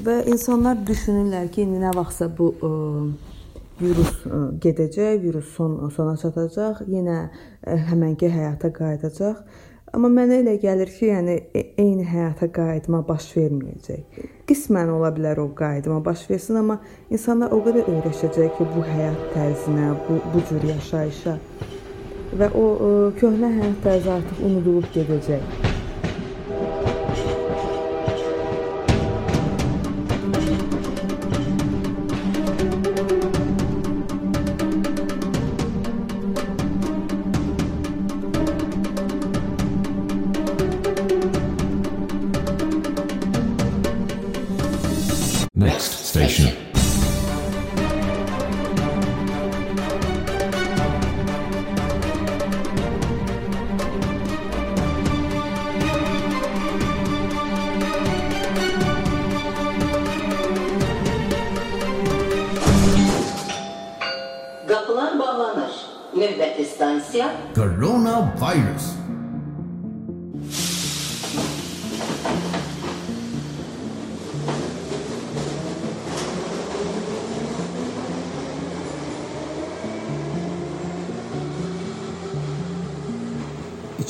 Və insanlar düşünürlər ki, indi nə vaxtsa bu ə, virus ə, gedəcək, virus son sona çatacaq, yenə ə, həmənki həyata qayıdacaq. Amma mənə elə gəlir ki, yəni e, eyni həyata qayıtma baş verməyəcək. Qismən ola bilər o qayıtma baş versin, amma insanlar o qədər öyrəşəcək ki, bu həyat tərzinə, bu bu cür yaşayışa və o ə, köhnə həyat tərzi artıq unudulub gedəcək.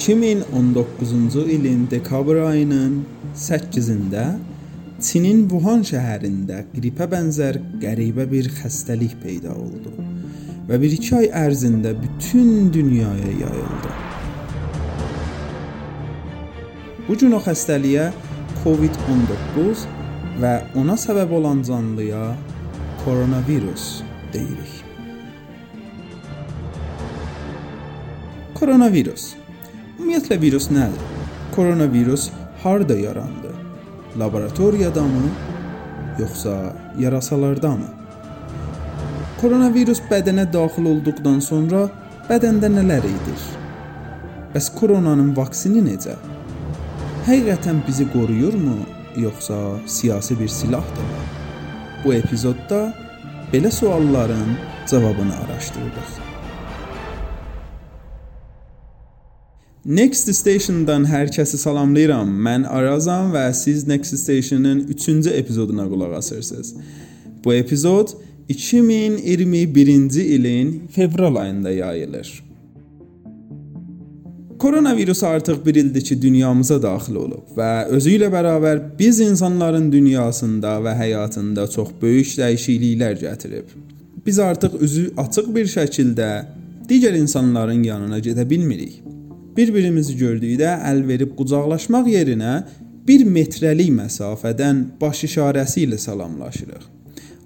...2019-cu ilin dekabr ayının 8-də Çinin Wuhan şəhərində qripə bənzər qəribə bir xəstəlik peyda oldu və 1-2 ay ərzində bütün dünyaya yayıldı. Bu gün o xəstəliyə COVID-19 və ona səbəb olan canlıya koronavirus deyirik. Koronavirus. Ümumiyyətlə virus nədir? Koronavirus harda yarandı? Laboratoriyada mı, yoxsa yarasalarda mı? Koronavirus bədənə daxil olduqdan sonra bədəndə nələr edir? Bəs koronanın vaksini necə? Həqiqətən bizi qoruyurmu, yoxsa siyasi bir silahdırmı? Bu epizodda belə sualların cavabını araşdırdıq. Next Station-dan hər kəsi salamlayıram. Mən Arazam və siz Next Station-ın 3-cü epizoduna qulaq asırsınız. Bu epizod 2021-ci ilin fevral ayında yayılır. Koronavirus artıq bir ildir ki, dünyamıza daxil olub və özü ilə bərabər biz insanların dünyasında və həyatında çox böyük dəyişikliklər gətirib. Biz artıq üzü açıq bir şəkildə digər insanların yanına gedə bilmirik. Bir-birimizi gördükdə əl verib qucaqlaşmaq yerinə 1 metrlik məsafədən baş işarəsi ilə salamlaşırıq.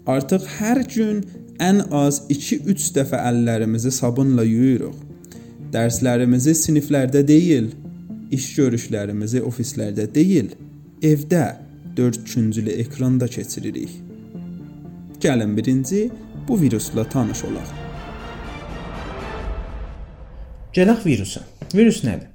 Artıq hər gün ən az 2-3 dəfə əllərimizi sabunla yuyuruq. Dərslərimizi siniflərdə deyil, iş görüşlərimizi ofislərdə deyil, evdə 4 künclü ekranda keçiririk. Gəlin birinci bu virusla tanış olaq. Gələk virusa. Virus nədir?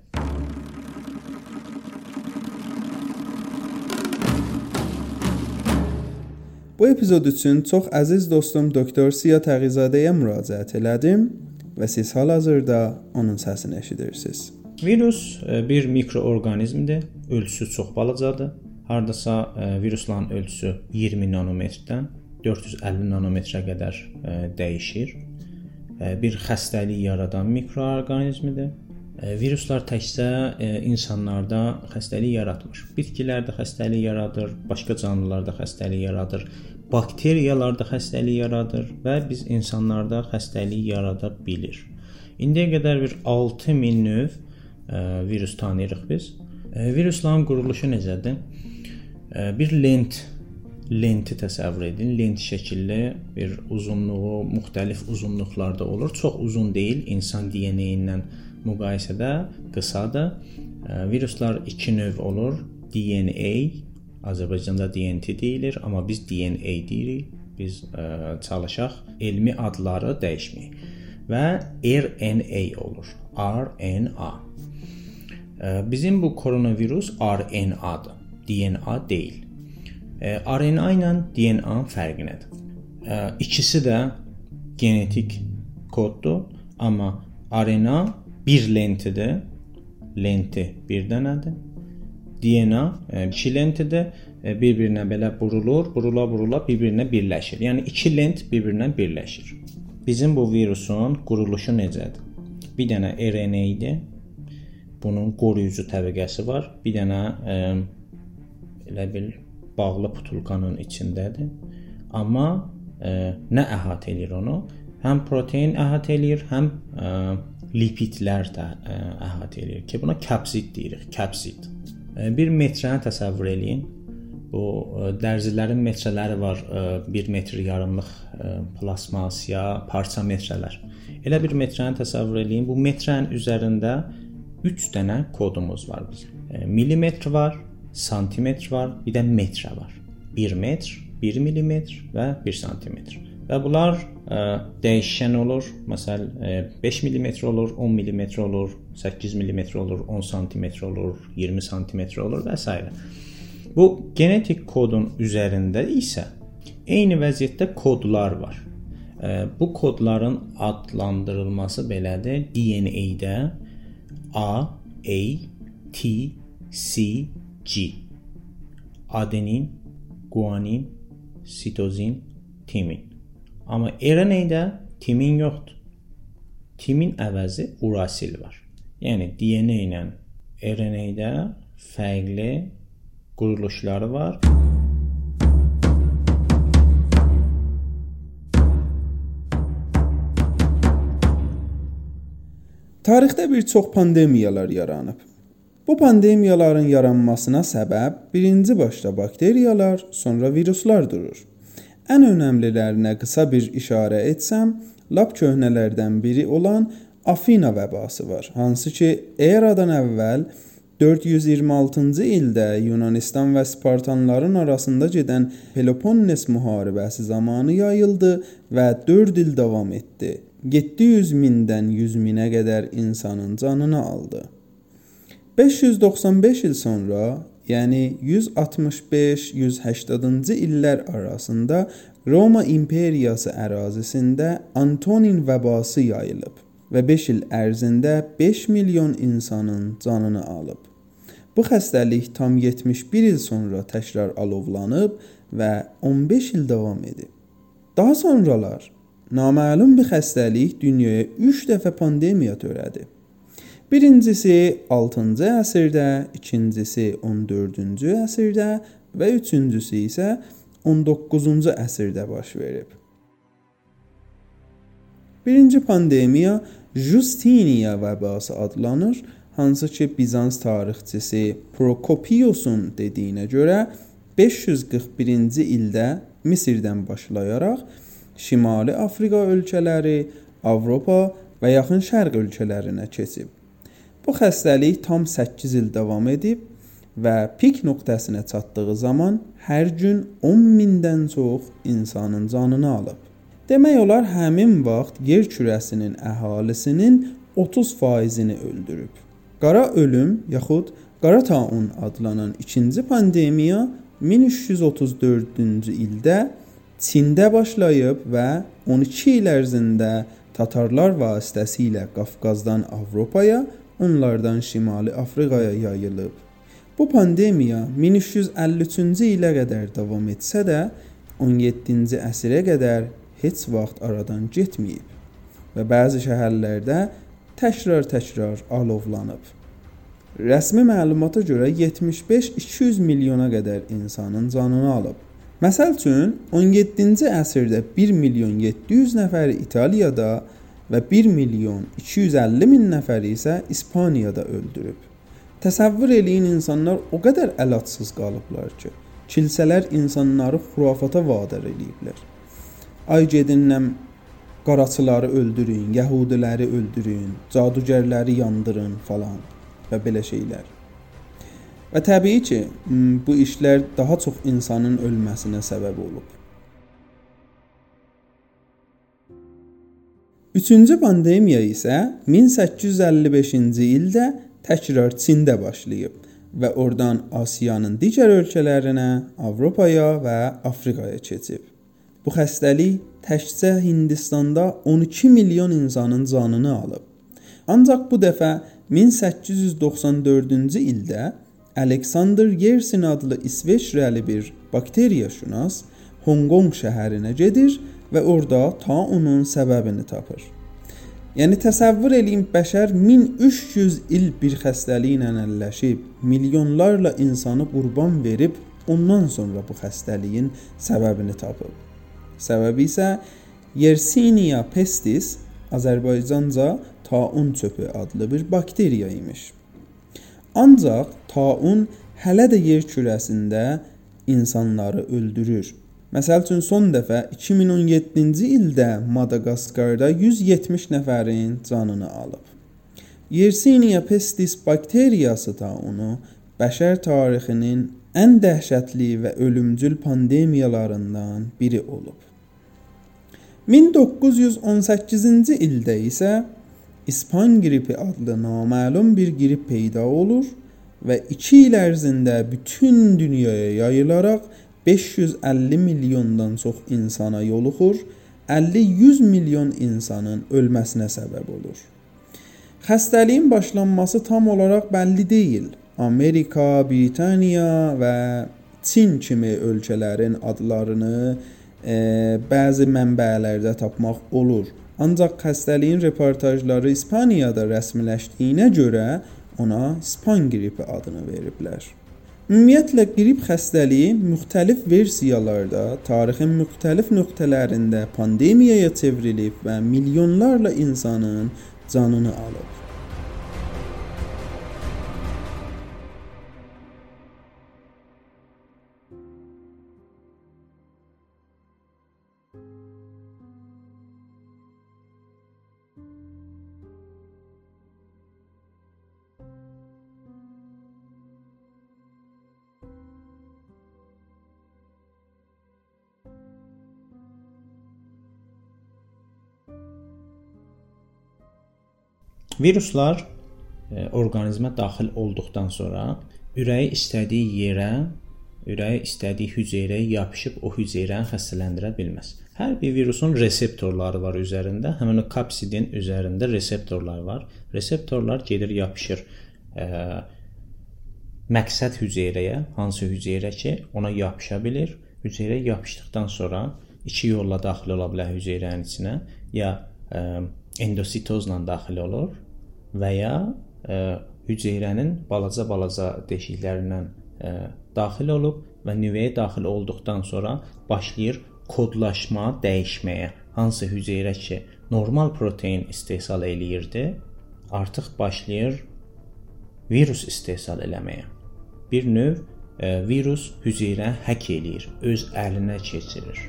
Bu epizod üçün çox əziz dostum doktor Siya Təğizadəyə müraciət elədim və siz hal-hazırda onun səsini eşidirsiniz. Virus e, bir mikroorqanizmdir. Ölçüsü çox balacadır. Hardasa e, virusların ölçüsü 20 nanometrdən 450 nanometrə qədər e, dəyişir. Bir xəstəlik yaradan mikroorqanizmdir. Viruslar təkcə insanlarda xəstəlik yaratmır. Bitkilərdə xəstəlik yaradır, başqa canlılarda xəstəlik yaradır, bakteriyalarda xəstəlik yaradır və biz insanlarda xəstəlik yarada bilir. İndiyə qədər bir 6000 növ ə, virus tanıyırıq biz. Virusların quruluşu necədir? Bir lent lenti təsəvvür edin. Lent şəkilli bir uzunluğu müxtəlif uzunluqlarda olur. Çox uzun deyil, insan DNA-ilə müqayisədə qısadır. Viruslar 2 növ olur. DNA, Azərbaycanda DNT deyilir, amma biz DNA deyirik. Biz ə, çalışaq elmi adları dəyişməyək. Və RNA olur. RNA. Ə, bizim bu koronavirus RNA-dır. DNA deyil. Ə, RNA ilə DNA fərqi nədir? Ə, ikisi də genetik koddur, amma RNA bir lentidir. Lenti bir dənədir. DNA 2 e, lentidir. bir-birinə belə burulur, burula burula bir-birinə birləşir. Yəni iki lent bir-birinə birləşir. Bizim bu virusun quruluşu necədir? Bir dənə RNA idi. Bunun qoruyucu təbəqəsi var. Bir dənə e, elə bil bağlı butulkanın içindədir. Amma e, nə əhatə eləyir onu? Həm protein əhatə eləyir, həm e, lipidlər də e, əhatə eləyir ki, buna kapsid deyirik, kapsid. E, bir metrəni təsəvvür eləyin. Bu e, dərzilərin metrələri var, 1 metr yarımlıq plasmas ya parça metrələr. Elə bir metrəni təsəvvür eləyin. Bu metrənin üzərində 3 dənə kodumuz var bizim. Millimetr var, santimetr var, bir də metrə var. 1 metr, 1 millimetr və 1 santimetr. Və bunlar ə, e, dəyişən olur. Məsəl ə, 5 mm olur, 10 mm olur, 8 mm olur, 10 sm olur, 20 sm olur və s. Bu genetik kodun üzərində isə eyni vəziyyətdə kodlar var. Ə, e, bu kodların adlandırılması belədir. DNA-də A, A, T, C, G. Adenin, guanin, sitozin, timin. Amma RNA-də timin yoxdur. Timin əvəzi urasil var. Yəni DNA ilə RNA-də fərqli quruluşları var. Tarixdə bir çox pandemiyalar yaranıb. Bu pandemiyaların yaranmasına səbəb birinci başda bakteriyalar, sonra viruslar durur. Ən önəmlilərinə qısa bir işarə etsəm, lap köhnələrdən biri olan Afina vəbası var, hansı ki, eradan əvvəl 426-cı ildə Yunanistan və Spartanların arasında gedən Peloponnes müharibəsi zamanı yayıldı və 4 il davam etdi. 700 mindən 100 minə qədər insanın canını aldı. 595 il sonra, yəni 165-180-cı illər arasında Roma imperiyası ərazisində Antonin vəbası yayılıb və 5 il ərzində 5 milyon insanın canını alıb. Bu xəstəlik tam 71 il sonra təkrar alovlanıb və 15 il davam edib. Daha sonralar naməlum bir xəstəlik dünyaya 3 dəfə pandemiya törədib. Birincisi 6-cı əsrdə, ikincisi 14-cü əsrdə və üçüncüsü isə 19-cu əsrdə baş verib. Birinci pandemiya Justiniya vəbası adlanır, hansı ki Bizans tarixçisi Prokopiusun dediyinə görə 541-ci ildə Misirdən başlayaraq Şimali Afrika ölkələri, Avropa və Yaxın Şərq ölkələrinə keçib. Bu xəstəlik tam 8 il davam edib və pik nöqtəsinə çatdığı zaman hər gün 10 mindən çox insanın canını alıb. Demək olar həmin vaxt yer kürəsinin əhalisinin 30%-ni öldürüb. Qara ölüm yaxud qara taun adlanan ikinci pandemiya 1334-cü ildə Çində başlayıb və 12 il ərzində tatarlar vasitəsilə Qafqazdan Avropaya onlardan Şimali Afrikaya yayılıb. Bu pandemiya 1353-cü ilə qədər davam etsə də 17-ci əsrə qədər heç vaxt aradan getməyib və bəzi şəhərlərdə təkrar-təkrar alovlanıb. Rəsmi məlumata görə 75-200 milyona qədər insanın canını alıb. Məsəl üçün 17-ci əsrdə 1 milyon 700 nəfəri İtaliyada və 1 milyon 250 min nəfəri isə İspaniyada öldürüb. Təsəvvür eləyin insanlar o qədər əlacsız qalıblar ki, kilsələr insanları xurafata vadar eləyiblər. Ay gedinəm qaraçıları öldürün, yəhudiləri öldürün, cadugərləri yandırın falan və belə şeylər. Və təbii ki, bu işlər daha çox insanın ölməsinə səbəb olub. Üçüncü pandemiya isə 1855-ci ildə təkrar Çində başlayıb və oradan Asiyanın digər ölkələrinə, Avropaya və Afrikaya keçib. Bu xəstəlik təkcə Hindistanda 12 milyon insanın canını alıb. Ancaq bu dəfə 1894-cü ildə Alexander Yersin adlı İsveçrəli bir bakteriyaşünas Honqonq şəhərinə gedir və orada taunun səbəbini tapır. Yəni təsəvvür eləyin bəşər 1300 il bir xəstəliklə əlləşib, milyonlarla insanı qurban verib, ondan sonra bu xəstəliyin səbəbini tapıb. Səbəbi isə Yersinia pestis, Azərbaycanca taun çöpü adlı bir bakteriya imiş. Ancaq taun hələ də yer kürəsində insanları öldürür. Məsəl üçün son dəfə 2017-ci ildə Madaqaskarda 170 nəfərin canını alıb. Yersinia pestis bakteriyası da onu bəşər tarixinin ən dəhşətli və ölümcül pandemiyalarından biri olub. 1918-ci ildə isə İspan qripi adlı naməlum bir qrip peyda olur və 2 il ərzində bütün dünyaya yayılaraq 550 milyondan çox insana yoluxur, 50-100 milyon insanın ölməsinə səbəb olur. Xəstəliyin başlanması tam olaraq bəlli deyil. Amerika, Britaniya və Çin kimi ölkələrin adlarını e, bəzi mənbələrdə tapmaq olur. Ancaq xəstəliyin reportajları İspaniyada rəsmiləşdiyinə görə ona Span qripi adını veriblər. Ümumiyyətlə qrip xəstəliyi müxtəlif versiyalarda tarixin müxtəlif nöqtələrində pandemiyaya çevrilib və milyonlarla insanın canını alıb. Viruslar e, orqanizmə daxil olduqdan sonra ürəyi istədiyi yerə, ürəyi istədiyi hüceyrəyə yapışıb o hüceyrəni xəstələndirə bilməz. Hər bir virusun reseptorları var üzərində. Həmin o kapsidin üzərində reseptorlar var. Reseptorlar gedir yapışır ə, e, məqsəd hüceyrəyə, hansı hüceyrə ki, ona yapışa bilir. Hüceyrəyə yapışdıqdan sonra iki yolla daxil ola bilər hüceyrənin içinə, ya ə, e, endositozla daxil olur və ya ə, e, hüceyrənin balaca-balaca deşiklərindən ə, e, daxil olub və nüvəyə daxil olduqdan sonra başlayır kodlaşma dəyişməyə. Hansı hüceyrə ki, normal protein istehsal eləyirdi, artıq başlayır virus istehsal eləməyə. Bir növ e, virus hüceyrəni hək eləyir, öz əlinə keçirir.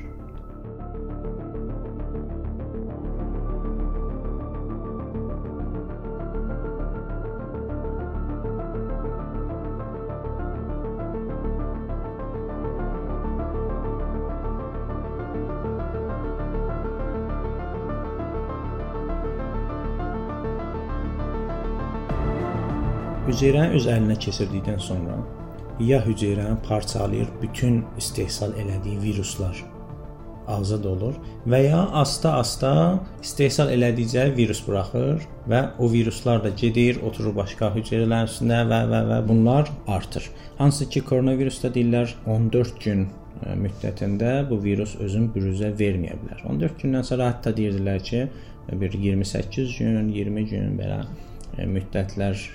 Hüceyrəni öz əlinə keçirdikdən sonra ya hüceyrəni parçalayır, bütün istehsal elədiyi viruslar azad olur və ya asta-asta istehsal elədikcə virus buraxır və o viruslar da gedir, oturur başqa hüceyrələrin üstünə və və və bunlar artır. Hansı ki koronavirusda deyirlər 14 gün e, müddətində bu virus özün büruzə verməyə bilər. 14 gündən sonra hətta deyirdilər ki, bir 28 gün, 20 gün belə e, müddətlər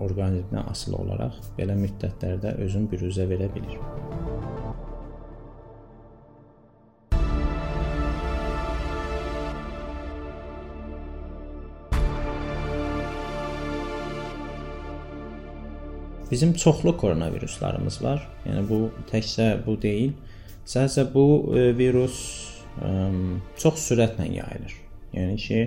orqanizmdən asılı olaraq belə müddətlərdə özün büruzə verə bilir. Bizim çoxlu koronaviruslarımız var. Yəni bu təkcə bu deyil. Sadəcə bu e, virus ə, çox sürətlə yayılır. Yəni ki,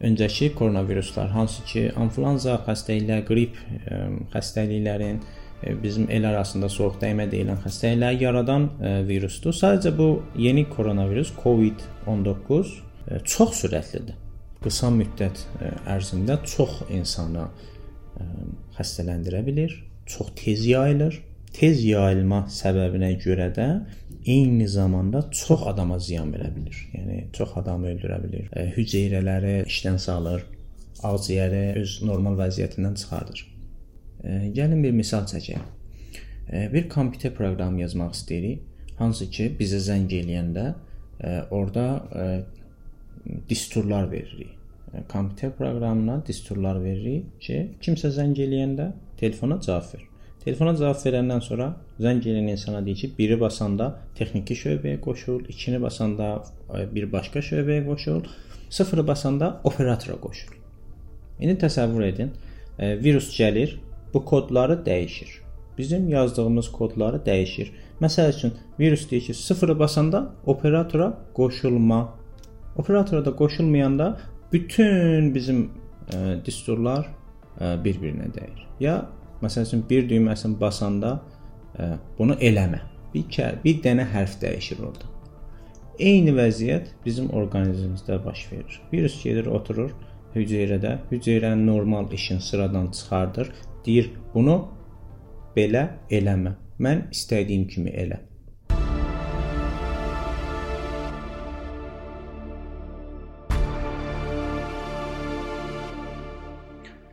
öncəki koronaviruslar, hansı ki, influenza xəstəliklər, qrip ə, xəstəliklərin ə, bizim el arasında soyuq dəymə deyilən xəstəlikləri yaradan ə, virusdur. Sadəcə bu yeni koronavirus COVID-19 ə, çox sürətlidir. Qısa müddət ərzində çox insanı xəstələndirə bilir, çox tez yayılır. Tez yayılma səbəbinə görə də eyni zamanda çox adama ziyan verə bilər. Yəni çox adamı öldürə bilər. E, hüceyrələri işdən salır, ağciyəri öz normal vəziyyətindən çıxardır. E, gəlin bir misal çəkək. bir kompüter proqramı yazmaq istəyirik, hansı ki, bizə zəng eləyəndə orada disturlar veririk. Kompüter proqramına disturlar veririk ki, kimsə zəng eləyəndə telefona cavab ver. Telefona cavab verəndən sonra zəng edən insana deyir ki, biri basanda texniki şöbəyə qoşul, ikini basanda bir başqa şöbəyə qoşul, sıfırı basanda operatora qoşul. İndi təsəvvür edin, virus gəlir, bu kodları dəyişir. Bizim yazdığımız kodları dəyişir. Məsəl üçün virus deyir ki, sıfırı basanda operatora qoşulma. Operatora da qoşulmayanda bütün bizim ə, disturlar ə, bir-birinə dəyir. Ya Məsəl üçün bir düyməsini basanda ə, bunu eləmə. Bir bir dənə hərf dəyişir orada. Eyni vəziyyət bizim orqanizmimizdə baş verir. Virus gedir, oturur hüceyrədə, hüceyrənin normal işini sıradan çıxardır. Deyir, bunu belə eləmə. Mən istədiyim kimi elə.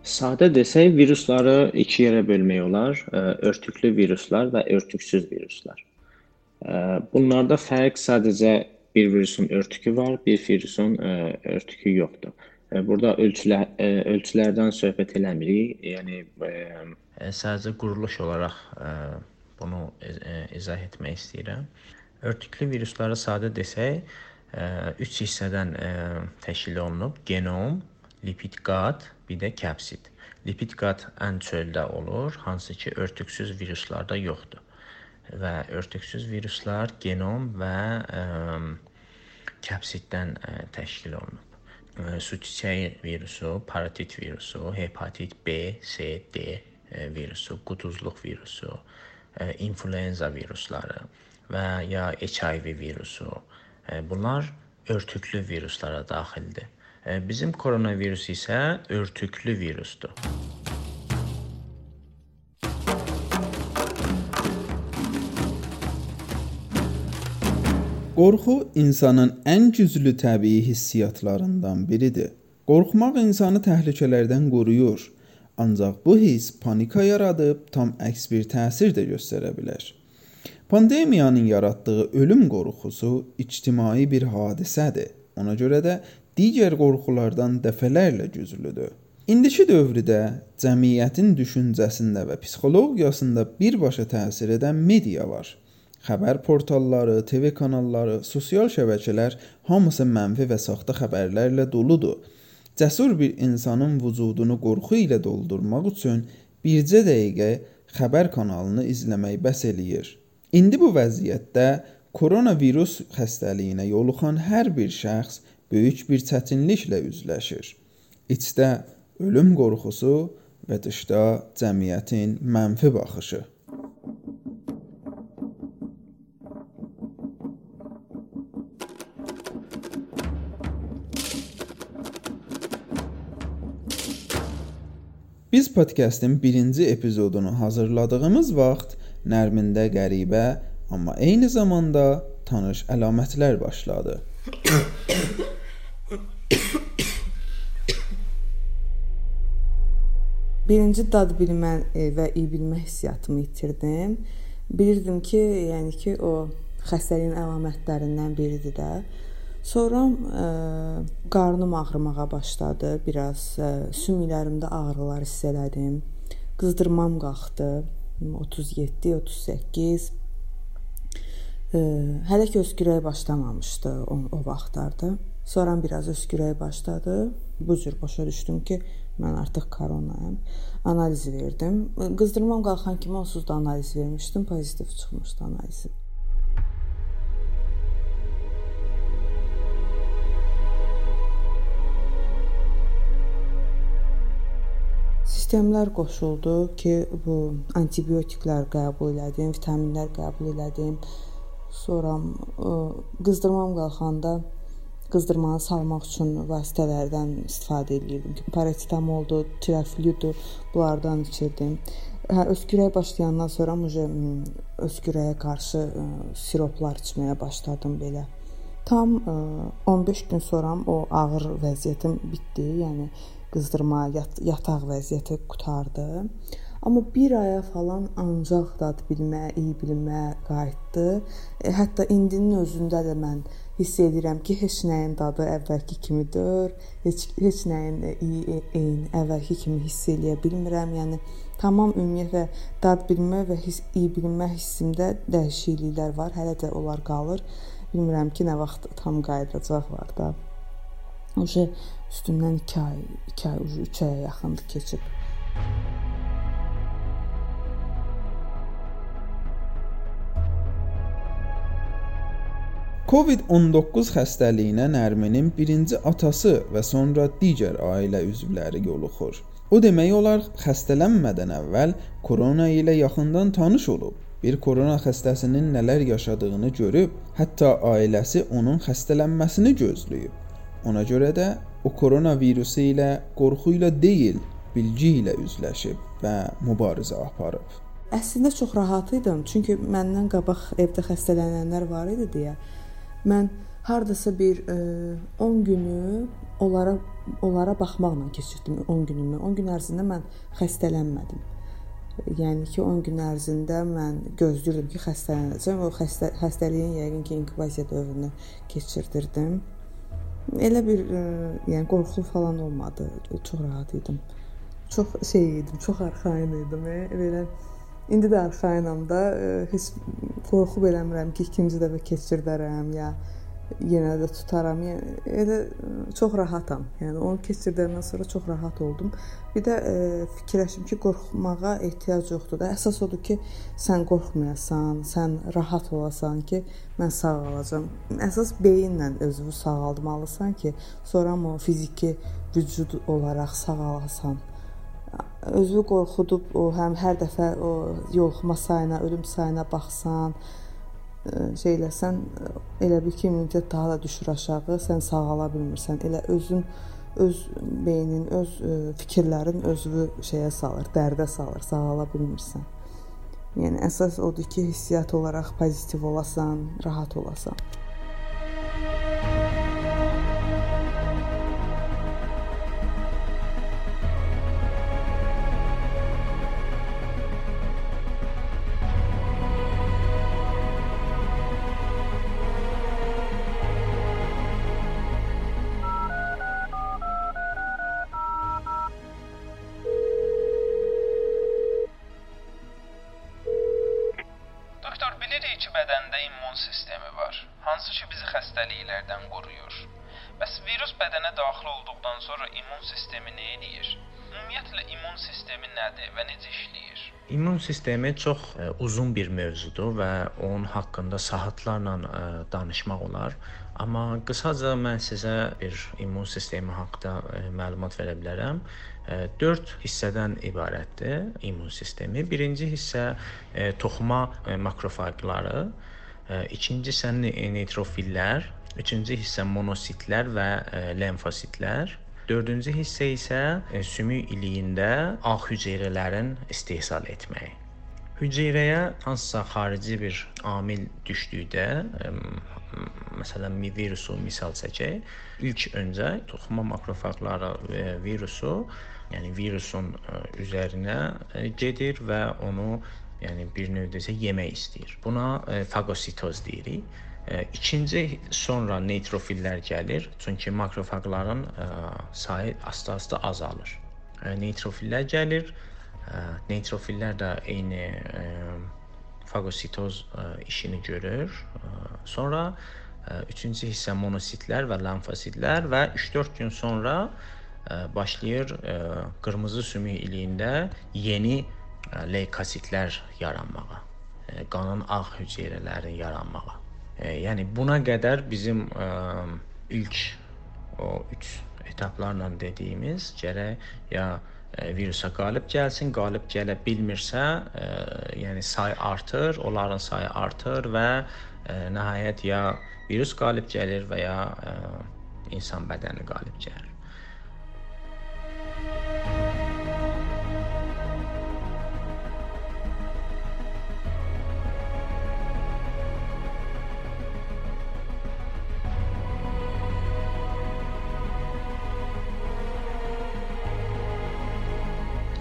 Sadə desək, virusları iki yerə bölmək olar. Örtüklü viruslar və örtüksüz viruslar. Bunlarda fərq sadəcə bir virusun örtükü var, bir virusun örtükü yoxdur. Burada ölçülər ölçülərdən söhbət eləmirik. Yəni sadəcə quruluş olaraq bunu izah etmək istəyirəm. Örtüklü virusları sadə desək, 3 hissədən təşkil olunub: genom, lipid qat, bir də kəpsid. Lipid qat ən çöldə olur, hansı ki örtüksüz viruslarda yoxdur. Və örtüksüz viruslar genom və ə, kəpsiddən ə, təşkil olunub. Su çiçəyi virusu, parotit virusu, hepatit B, C, D virusu, quduzluq virusu, influenza virusları və ya HIV virusu. Bunlar örtüklü viruslara daxildir. Bizim koronavirus isə örtüklü virusdur. Qorxu insanın ən güclü təbii hissiyatlarından biridir. Qorxmaq insanı təhlükələrdən qoruyur. Ancaq bu hiss panika yaradıb tam əks bir təsir də göstərə bilər. Pandemiyanın yaratdığı ölüm qorxusu ictimai bir hadisədir. Ona görə də digər qorxulardan dəfələrlə güclüdür. İndiki dövrdə cəmiyyətin düşüncəsində və psixologiyasında birbaşa təsir edən media var. Xəbər portalları, TV kanalları, sosial şəbəkələr hamısı mənfi və saxta xəbərlərlə doludur. Cəsur bir insanın vücudunu qorxu ilə doldurmaq üçün bircə dəqiqə xəbər kanalını izləmək bəs eləyir. İndi bu vəziyyətdə koronavirus xəstəliyinə yoluxan hər bir şəxs böyük bir çətinliklə üzləşir. İçdə ölüm qorxusu və dışda cəmiyyətin mənfi baxışı. Biz podkastın birinci epizodunu hazırladığımız vaxt Nərmində qəribə, amma eyni zamanda tanış əlamətlər başladı. Birinci dad bilmə e, və iyi bilmə hissiyatımı itirdim. Bilirdim ki, yəni ki, o xəstəliyin əlamətlərindən biridir də. Sonra ə, e, qarnım ağrımağa başladı, biraz ə, e, sümüklərimdə ağrılar hiss elədim. Qızdırmam qalxdı. 37, 38 ə, hələ ki öskürək başlamamışdı o, o vaxtlarda. Sonra biraz öskürək başladı. Bu cür başa düşdüm ki, Mən artıq koronayam. Analiz verdim. Qızdırmam qalxan kimi onsuz da analiz vermişdim, pozitiv çıxmışdı analizim. Sistemlər qoşuldu ki, bu antibiotiklər qəbul elədim, vitaminlər qəbul elədim. Sonra qızdırmam qalxanda qızdırmanı salmaq üçün vasitələrdən istifadə edirdim. Parasetamoldur, tirafludur, bunlardan içirdim. Hə, öskürək başlayandan sonra muje öskürəyə qarşı ə, siroplar içməyə başladım belə. Tam ə, 15 gün sonra o ağır vəziyyətim bitdi. Yəni qızdırma, yat, yataq vəziyyəti qutardı. Amma 1 aya falan ancaq dad bilmə, iyi bilmə qayıtdı. E, hətta indinin özündə də mən hiss edirəm ki, heç nəyin dadı əvvəlki kimi deyil, heç heç nəyin iyi eyni əvvəlki kimi hiss eləyə bilmirəm. Yəni tamam ümumiyyətlə dad bilmə və hiss iyi bilmə hissimdə dəyişikliklər var. Hələ də onlar qalır. Bilmirəm ki, nə vaxt tam qayıdacaqlar da. Uje üstündən 2 ay, 2 ay, 3 aya yaxındır keçib. COVID-19 xəstəliyinə Nərminin birinci atası və sonra digər ailə üzvləri yoluxur. O demək olar xəstələnmədən əvvəl korona ilə yaxından tanış olub. Bir korona xəstəsinin nələr yaşadığını görüb, hətta ailəsi onun xəstələnməsini gözləyib. Ona görə də o koronavirusu ilə qorxu ilə deyil, bilgi ilə üzləşib və mübarizə aparıb. Əslində çox rahat idim, çünki məndən qabaq evdə xəstələnənlər var idi deyə mən hardasa bir e, 10 günü onlara onlara baxmaqla keçirdim 10 günümü. 10 gün ərzində mən xəstələnmədim. Yəni ki, 10 gün ərzində mən gözləyirdim ki, xəstələnəcəm. O xəstə xəstəliyin yəqin ki, inkubasiya dövrünü keçirdirdim. Elə bir e, yəni qorxulu falan olmadı. Çox rahat idim. Çox şey idim, çox arxayın idim. E, belə indi də arxayınam da, e, heç qorxu eləmirəm ki, ikinci dəfə keçirdərəm ya yenə də tutaram. Yəni elə çox rahatam. Yəni onu keçirdəndən sonra çox rahat oldum. Bir də e, fikirləşdim ki, qorxmağa ehtiyac yoxdur da. Əsas odur ki, sən qorxmayasan, sən rahat olasan ki, mən sağ olacağam. Əsas beyinlə özünü sağaldmalısan ki, sonra o fiziki vücud olaraq sağalasan özünü qorxudub o həm hər dəfə o yoluxma sayına, ölüm sayına baxsan, şey eləsən, elə bil ki, immunitet daha da düşür aşağı, sən sağala bilmirsən. Elə özün öz beynin, öz fikirlərin özünü şeyə salır, dərdə salır, sağala bilmirsən. Yəni əsas odur ki, hissiyat olaraq pozitiv olasan, rahat olasan. İmmun sistemi nə edir? Ümumiyyətlə immun sistemi nədir və necə işləyir? İmmun sistemi çox ə, e, uzun bir mövzudur və onun haqqında saatlarla ə, e, danışmaq olar. Amma qısaca mən sizə bir immun sistemi haqqında ə, e, məlumat verə bilərəm. 4 hissədən ibarətdir immun sistemi. Birinci hissə ə, toxuma ə, makrofaqları, İkinci hissə neytrofillər, üçüncü hissə monositlər və lemfositlər. Dördüncü hissə isə sümük iliyində ağ hüceyrələrin istehsal etməyi. Hüceyrəyə hansısa xarici bir amil düşdükdə, məsələn, virusu misal çəkək, ilk öncə toxuma makrofaqları virusu, yəni virusun üzərinə gedir və onu yəni bir növdə isə yemək istəyir. Buna e, fagositoz deyirik. İkinci sonra neytrofillər gəlir, çünki makrofaqların e, sayı asta-asta azalır. E, neytrofillər gəlir. E, neytrofillər də eyni fagositoz işini görür. Sonra üçüncü hissə monositlər və lamfositlər və 3-4 gün sonra başlayır qırmızı sümük iliyində yeni leykositlər yaranmağa, qanın ağ hüceyrələrinin yaranmağa. Yəni buna qədər bizim ə, ilk o 3 etaplarla dediyimiz gərək ya virusa qalib gəlsin, qalib gələ bilmirsə, ə, yəni say artır, onların sayı artır və ə, nəhayət ya virus qalib gəlir və ya ə, insan bədəni qalib gəlir.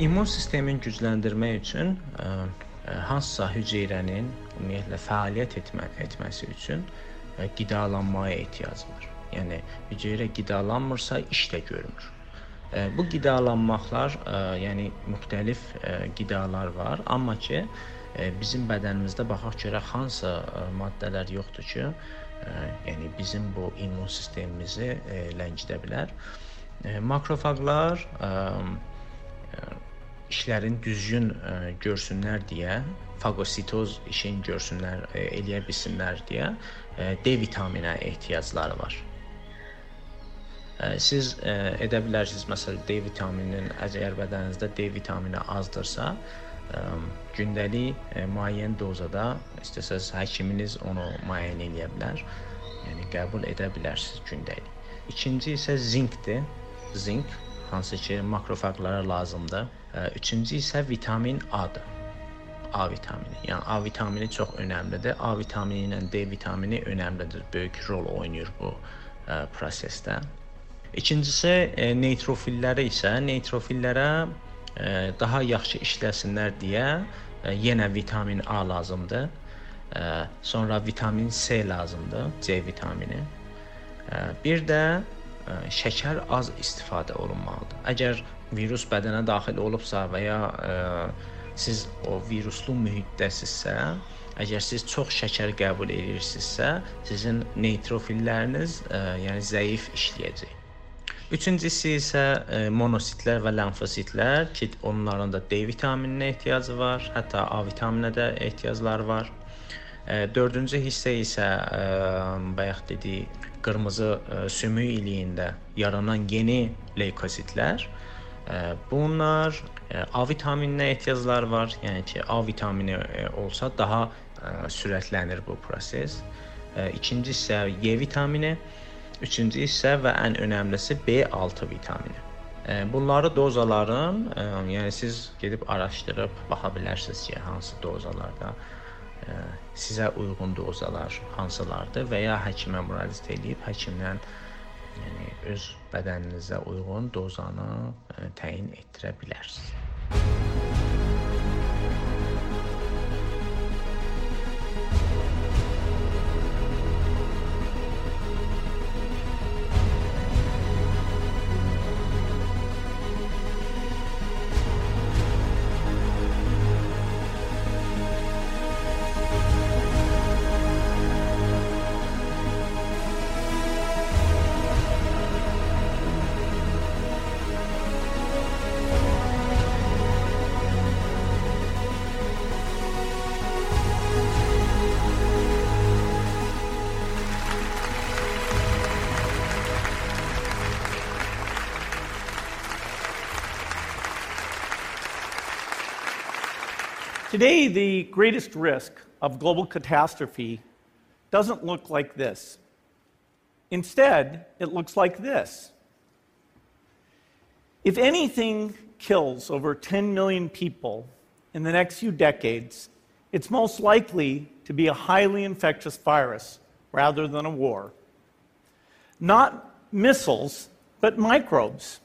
İmmun sistemini gücləndirmək üçün ə, ə, hansısa hüceyrənin ümumiyyətlə fəaliyyət etmə, etməsi üçün ə, qidalanmaya ehtiyacı var. Yəni hüceyrə qidalanmırsa iş də görmür. Bu qidalanmaqlar, yəni müxtəlif qidalar var, amma ki bizim bədənimizdə baxaq görək hansı maddələr yoxdur ki, yəni bizim bu immun sistemimizi ləngidə bilər. Makrofaqlar işlərin düzgün ə, görsünlər deyə, fagositoz işin görsünlər, ə, eləyə bilsinlər deyə ə, D vitamininə ehtiyacları var. Ə, siz ə, edə bilərsiniz məsələn D vitamininin əgər bədəninizdə D vitamini azdırsa, ə, gündəlik ə, müəyyən dozada istəsəz həkiminiz onu müəyyən eləyə bilər. Yəni qəbul edə bilərsiniz gündəlik. İkinci isə zinkdir. Zink hansı ki makrofaqlara lazımdır. Üçüncü isə vitamin A-dır. A vitamini. Yəni A vitamini çox önəmlidir. A vitamini ilə D vitamini önəmlidir. Böyük rol oynayır bu ə, prosesdə. İkincisi e, neytrofilləri isə neytrofillərə e, daha yaxşı işləsinlər deyə e, yenə vitamin A lazımdır. E, sonra vitamin C lazımdır, C vitamini. E, bir də ə, şəkər az istifadə olunmalıdır. Əgər virus bədənə daxil olubsa və ya ə, siz o viruslu mühitdəsinizsə, əgər siz çox şəkər qəbul edirsinizsə, sizin neytrofilləriniz ə, yəni zəif işləyəcək. Üçüncüsü isə ə, monositlər və limfositlər ki, onların da D vitamininə ehtiyacı var, hətta A vitamininə də ehtiyacları var. Ə, dördüncü hissə isə ə, bayaq dedik qırmızı ə, sümük iliyində yaranan yeni leykozitlər Bunlar A vitamininə ehtiyacları var. Yəni ki, A vitamini olsa daha sürətlənir bu proses. İkinci isə Y vitamini, üçüncü isə və ən önəmlisi B6 vitamini. Bunları dozaların, yəni siz gedib araşdırıb baxa bilərsiniz ki, hansı dozalarda sizə uyğun dozalar hansılardır və ya həkimə müraciət edib həkimdən yəni öz bədəninizə uyğun dozanı ə, təyin etdirə bilərsiniz. Today, the greatest risk of global catastrophe doesn't look like this. Instead, it looks like this. If anything kills over 10 million people in the next few decades, it's most likely to be a highly infectious virus rather than a war. Not missiles, but microbes.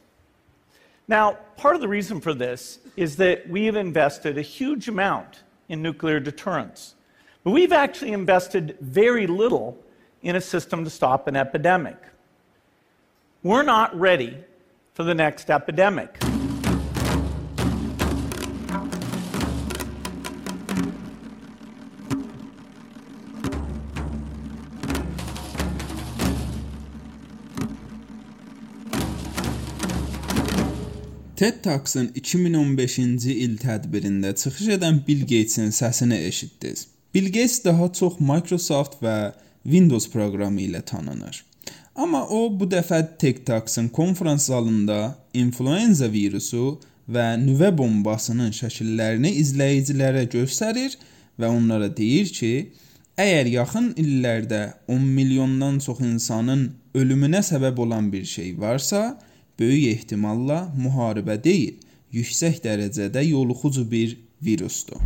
Now, part of the reason for this is that we have invested a huge amount in nuclear deterrence. But we've actually invested very little in a system to stop an epidemic. We're not ready for the next epidemic. TED Talks'ın 2015-ci il tədbirində çıxış edən Bill Gates-in səsini eşitdiniz. Bill Gates daha çox Microsoft və Windows proqramı ilə tanınır. Amma o bu dəfə TED Talks'ın konfrans zalında influenza virusu və nüvə bombasının şəkillərini izləyicilərə göstərir və onlara deyir ki, əgər yaxın illərdə 10 milyondan çox insanın ölümünə səbəb olan bir şey varsa, böyük ehtimalla müharibə deyil, yüksək dərəcədə yoluxucu bir virusdur.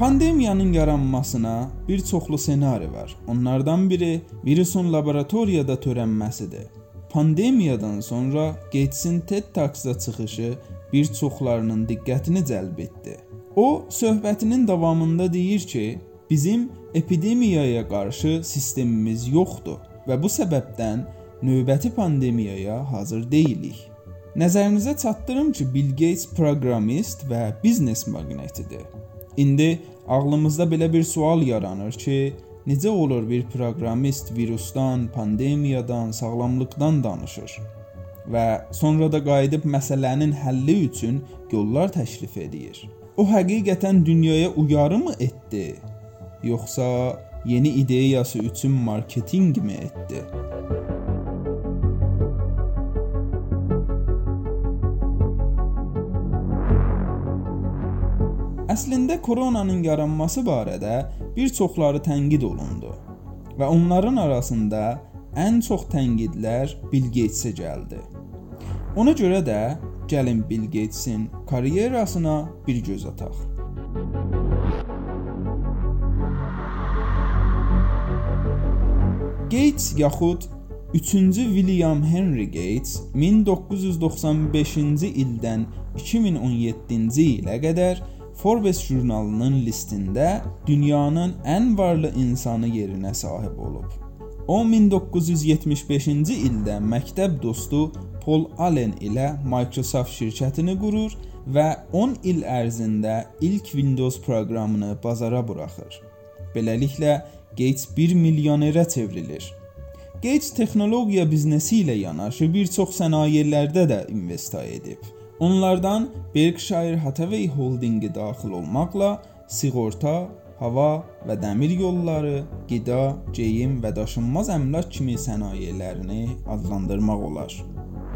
Pandemiyanın yaranmasına bir çoxlu ssenari var. Onlardan biri virusun laboratoriyada törənməsidir. Pandemiyadan sonra Gatesin TED Talks-da çıxışı bir çoxlarının diqqətini cəlb etdi. O, söhbətinin davamında deyir ki, bizim epidemiyaya qarşı sistemimiz yoxdur və bu səbəbdən növbəti pandemiyaya hazır deyilik. Nəzərinizə çatdırım ki, Bill Gates proqramist və biznes maqnatidir. İndi ağlımızda belə bir sual yaranır ki, necə olur bir proqramist virusdan, pandemiyadan, sağlamlıqdan danışır və sonra da qayıdıb məsələnin həlli üçün yollar təklif edir. O həqiqətən dünyaya uyarı mı etdi, yoxsa yeni ideyası üçün marketinq mi etdi? Əslində koronanın yaranması barədə bir çoxları tənqid olundu və onların arasında ən çox tənqidlər Bill Gates-ə gəldi. Ona görə də gəlin Bill Gates-in karyerasına bir göz ataq. Gates yaxud 3-cü William Henry Gates 1995-ci ildən 2017-ci ilə qədər Forbes jurnalının listində dünyanın ən varlı insanı yerinə sahib olub. O 1975-ci ildə məktəb dostu Paul Allen ilə Microsoft şirkətini qurur və 10 il ərzində ilk Windows proqramını bazara buraxır. Beləliklə Gates 1 milyonerə çevrilir. Gates texnologiya biznesi ilə yanaşı bir çox sənayelərdə də investasiya edib. Onlardan Berkshire Hathaway Holdingi daxil olmaqla sığorta, hava və dəmir yolları, qida, geyim və daşınmaz əmlak kimi sənayelerini adlandırmaq olar.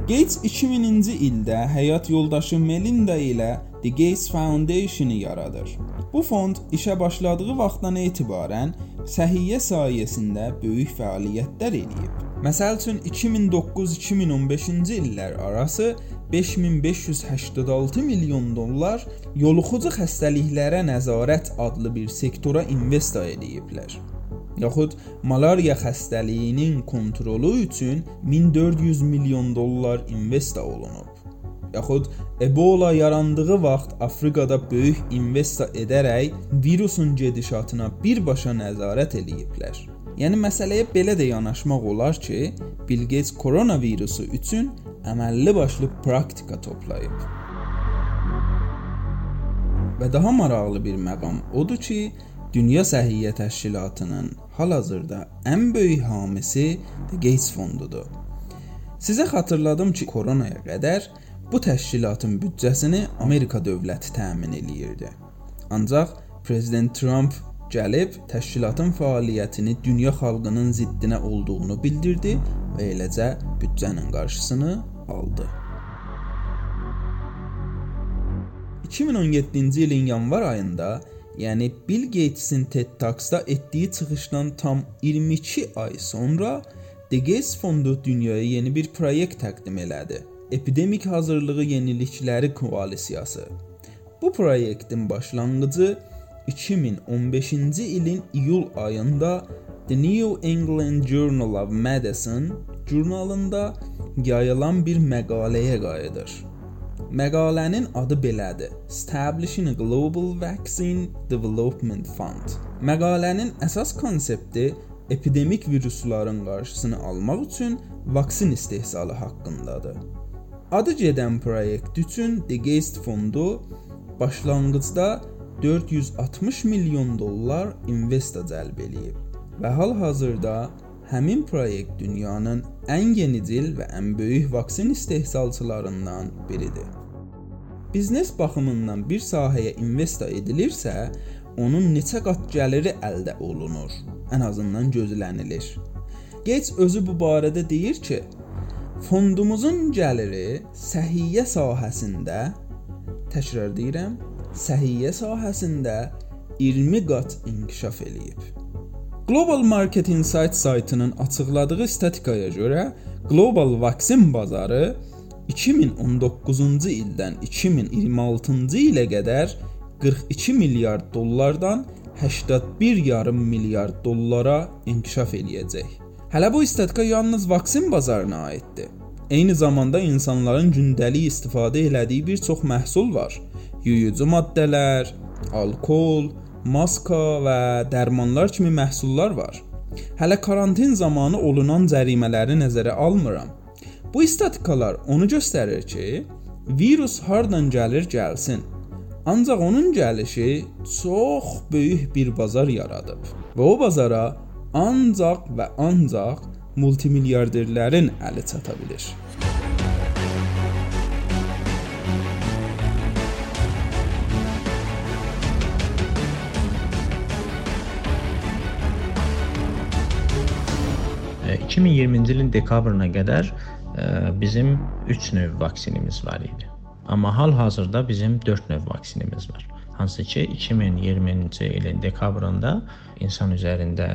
Gates 2000-ci ildə həyat yoldaşı Melinda ilə The Gates Foundation-ı yaradır. Bu fond işə başladığı vaxtdan etibarən səhiyyə sayəsində böyük fəaliyyətlər eləyib. Məsəl üçün 2009-2015-ci illər arası 5586 milyon dollar yoluxucu xəstəliklərə nəzarət adlı bir sektora investasiya ediblər. Yaxud malariya xəstəliyinin kontrolu üçün 1400 milyon dollar investasiya olunub. Yaxud Ebola yarandığı vaxt Afrikada böyük investasiya edərək virusun gedişatına birbaşa nəzarət ediblər. Yəni məsələyə belə də yanaşmaq olar ki, Bill Gates koronavirusu üçün əməlli başlı praktika toplayıb. Və daha maraqlı bir məqam odur ki, Dünya Səhiyyə Təşkilatının hal-hazırda ən böyük hamisi Gates fondudur. Sizə xatırladım ki, koronaya qədər bu təşkilatın büdcəsini Amerika dövləti təmin eləyirdi. Ancaq prezident Trump gəlib təşkilatın fəaliyyətini dünya xalqının ziddinə olduğunu bildirdi və eləcə büdcənin qarşısını aldı. 2017-ci ilin yanvar ayında, yəni Bill Gatesin TED Talks-da etdiyi çıxışdan tam 22 ay sonra The Gates Fondu dünyaya yeni bir proyekt təqdim elədi. Epidemik hazırlığı yenilikləri koalisiyası. Bu proyektin başlanğıcı 2015-ci ilin iyul ayında The New England Journal of Medicine jurnalında yayılan bir məqaləyə qayıdır. Məqalənin adı belədir: Establishing a Global Vaccine Development Fund. Məqalənin əsas konsepti epidemik virusların qarşısını almaq üçün vaksin istehsalı haqqındadır. Adı gedən proyekt üçün The Gates fondu başlanğıcda 460 milyon dollar investa cəlb eləyib və hal-hazırda Həmin proyekt dünyanın ən yenicil və ən böyük vaksin istehsalçılarından biridir. Biznes baxımından bir sahəyə investasiya edilirsə, onun neçə qat gəliri əldə olunur, ən azından gözlənilir. Gates özü bu barədə deyir ki, fondumuzun gəliri səhiyyə sahəsində təkrar deyirəm, səhiyyə sahəsində 20 qat inkişaf eləyib. Global Market Insight saytının açıqladığı statikaya görə qlobal vaksin bazarı 2019-cu ildən 2026-cı ilə qədər 42 milyard dollardan 81,5 milyard dollara inkişaf eləyəcək. Hələ bu statistika yalnız vaksin bazarına aiddir. Eyni zamanda insanların gündəlik istifadə elədiyi bir çox məhsul var. Yuyucu maddələr, alkol, maska və dərmanlar kimi məhsullar var. Hələ karantin zamanı olunan cərimələri nəzərə almıram. Bu statistikalar onu göstərir ki, virus hardan gəlir gəlsin. Ancaq onun gəlişi çox böyük bir bazar yaradıb və o bazara ancaq və ancaq multimilyarderlərin əli çata bilər. 2020-ci ilin dekabrına qədər bizim 3 növ vaksinimiz var idi. Amma hal-hazırda bizim 4 növ vaksinimiz var. Hansı ki 2020-ci ilin dekabrında insan üzərində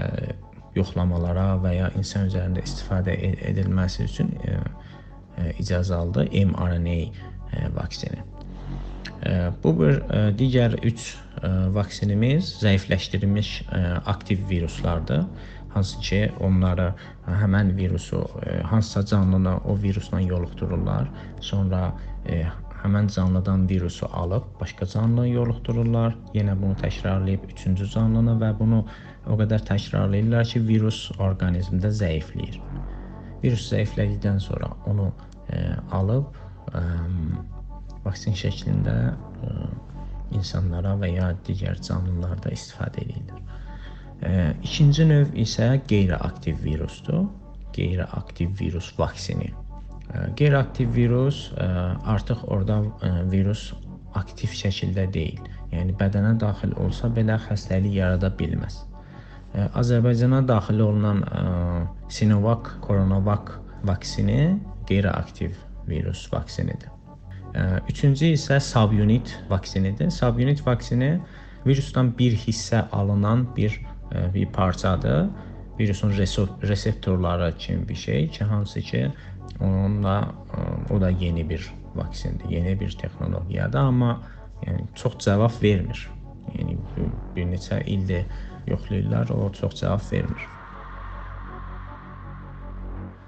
yoxlamalara və ya insan üzərində istifadə edilməsi üçün icazə aldı mRNA vaksini. Bu bir digər 3 vaksinimiz zəifləşdirilmiş aktiv viruslardır hansı ki, onları həmən virusu hansısa canlını o virusla yoluxdururlar. Sonra həmən canlıdan virusu alıb başqa canlıya yoluxdururlar. Yenə bunu təkrarlayıb üçüncü canlını və bunu o qədər təkrarlayırlar ki, virus orqanizmdə zəifləyir. Virus zəiflədikdən sonra onu alıb ə, vaksin şəklində ə, insanlara və ya digər canlılarda istifadə edirlər. İkinci növ isə qeyri-aktiv virusdur. Qeyri-aktiv virus vaksini. Qeyri-aktiv virus artıq orada virus aktiv şəkildə deyil. Yəni bədənə daxil olsa belə xəstəlik yarada bilməz. Azərbaycana daxil olunan Sinovac, Coronavac vaksini qeyri-aktiv virus vaksinidir. Üçüncü isə subunit vaksinidir. Subunit vaksini virusdan bir hissə alınan bir bir parçadır. Virusun reseptorları kimi bir şey ki, hansı ki onunla o da yeni bir vaksindir, yeni bir texnologiyadır, amma yəni çox cavab vermir. Yəni bir neçə ildir yoxlayırlar, o çox cavab vermir.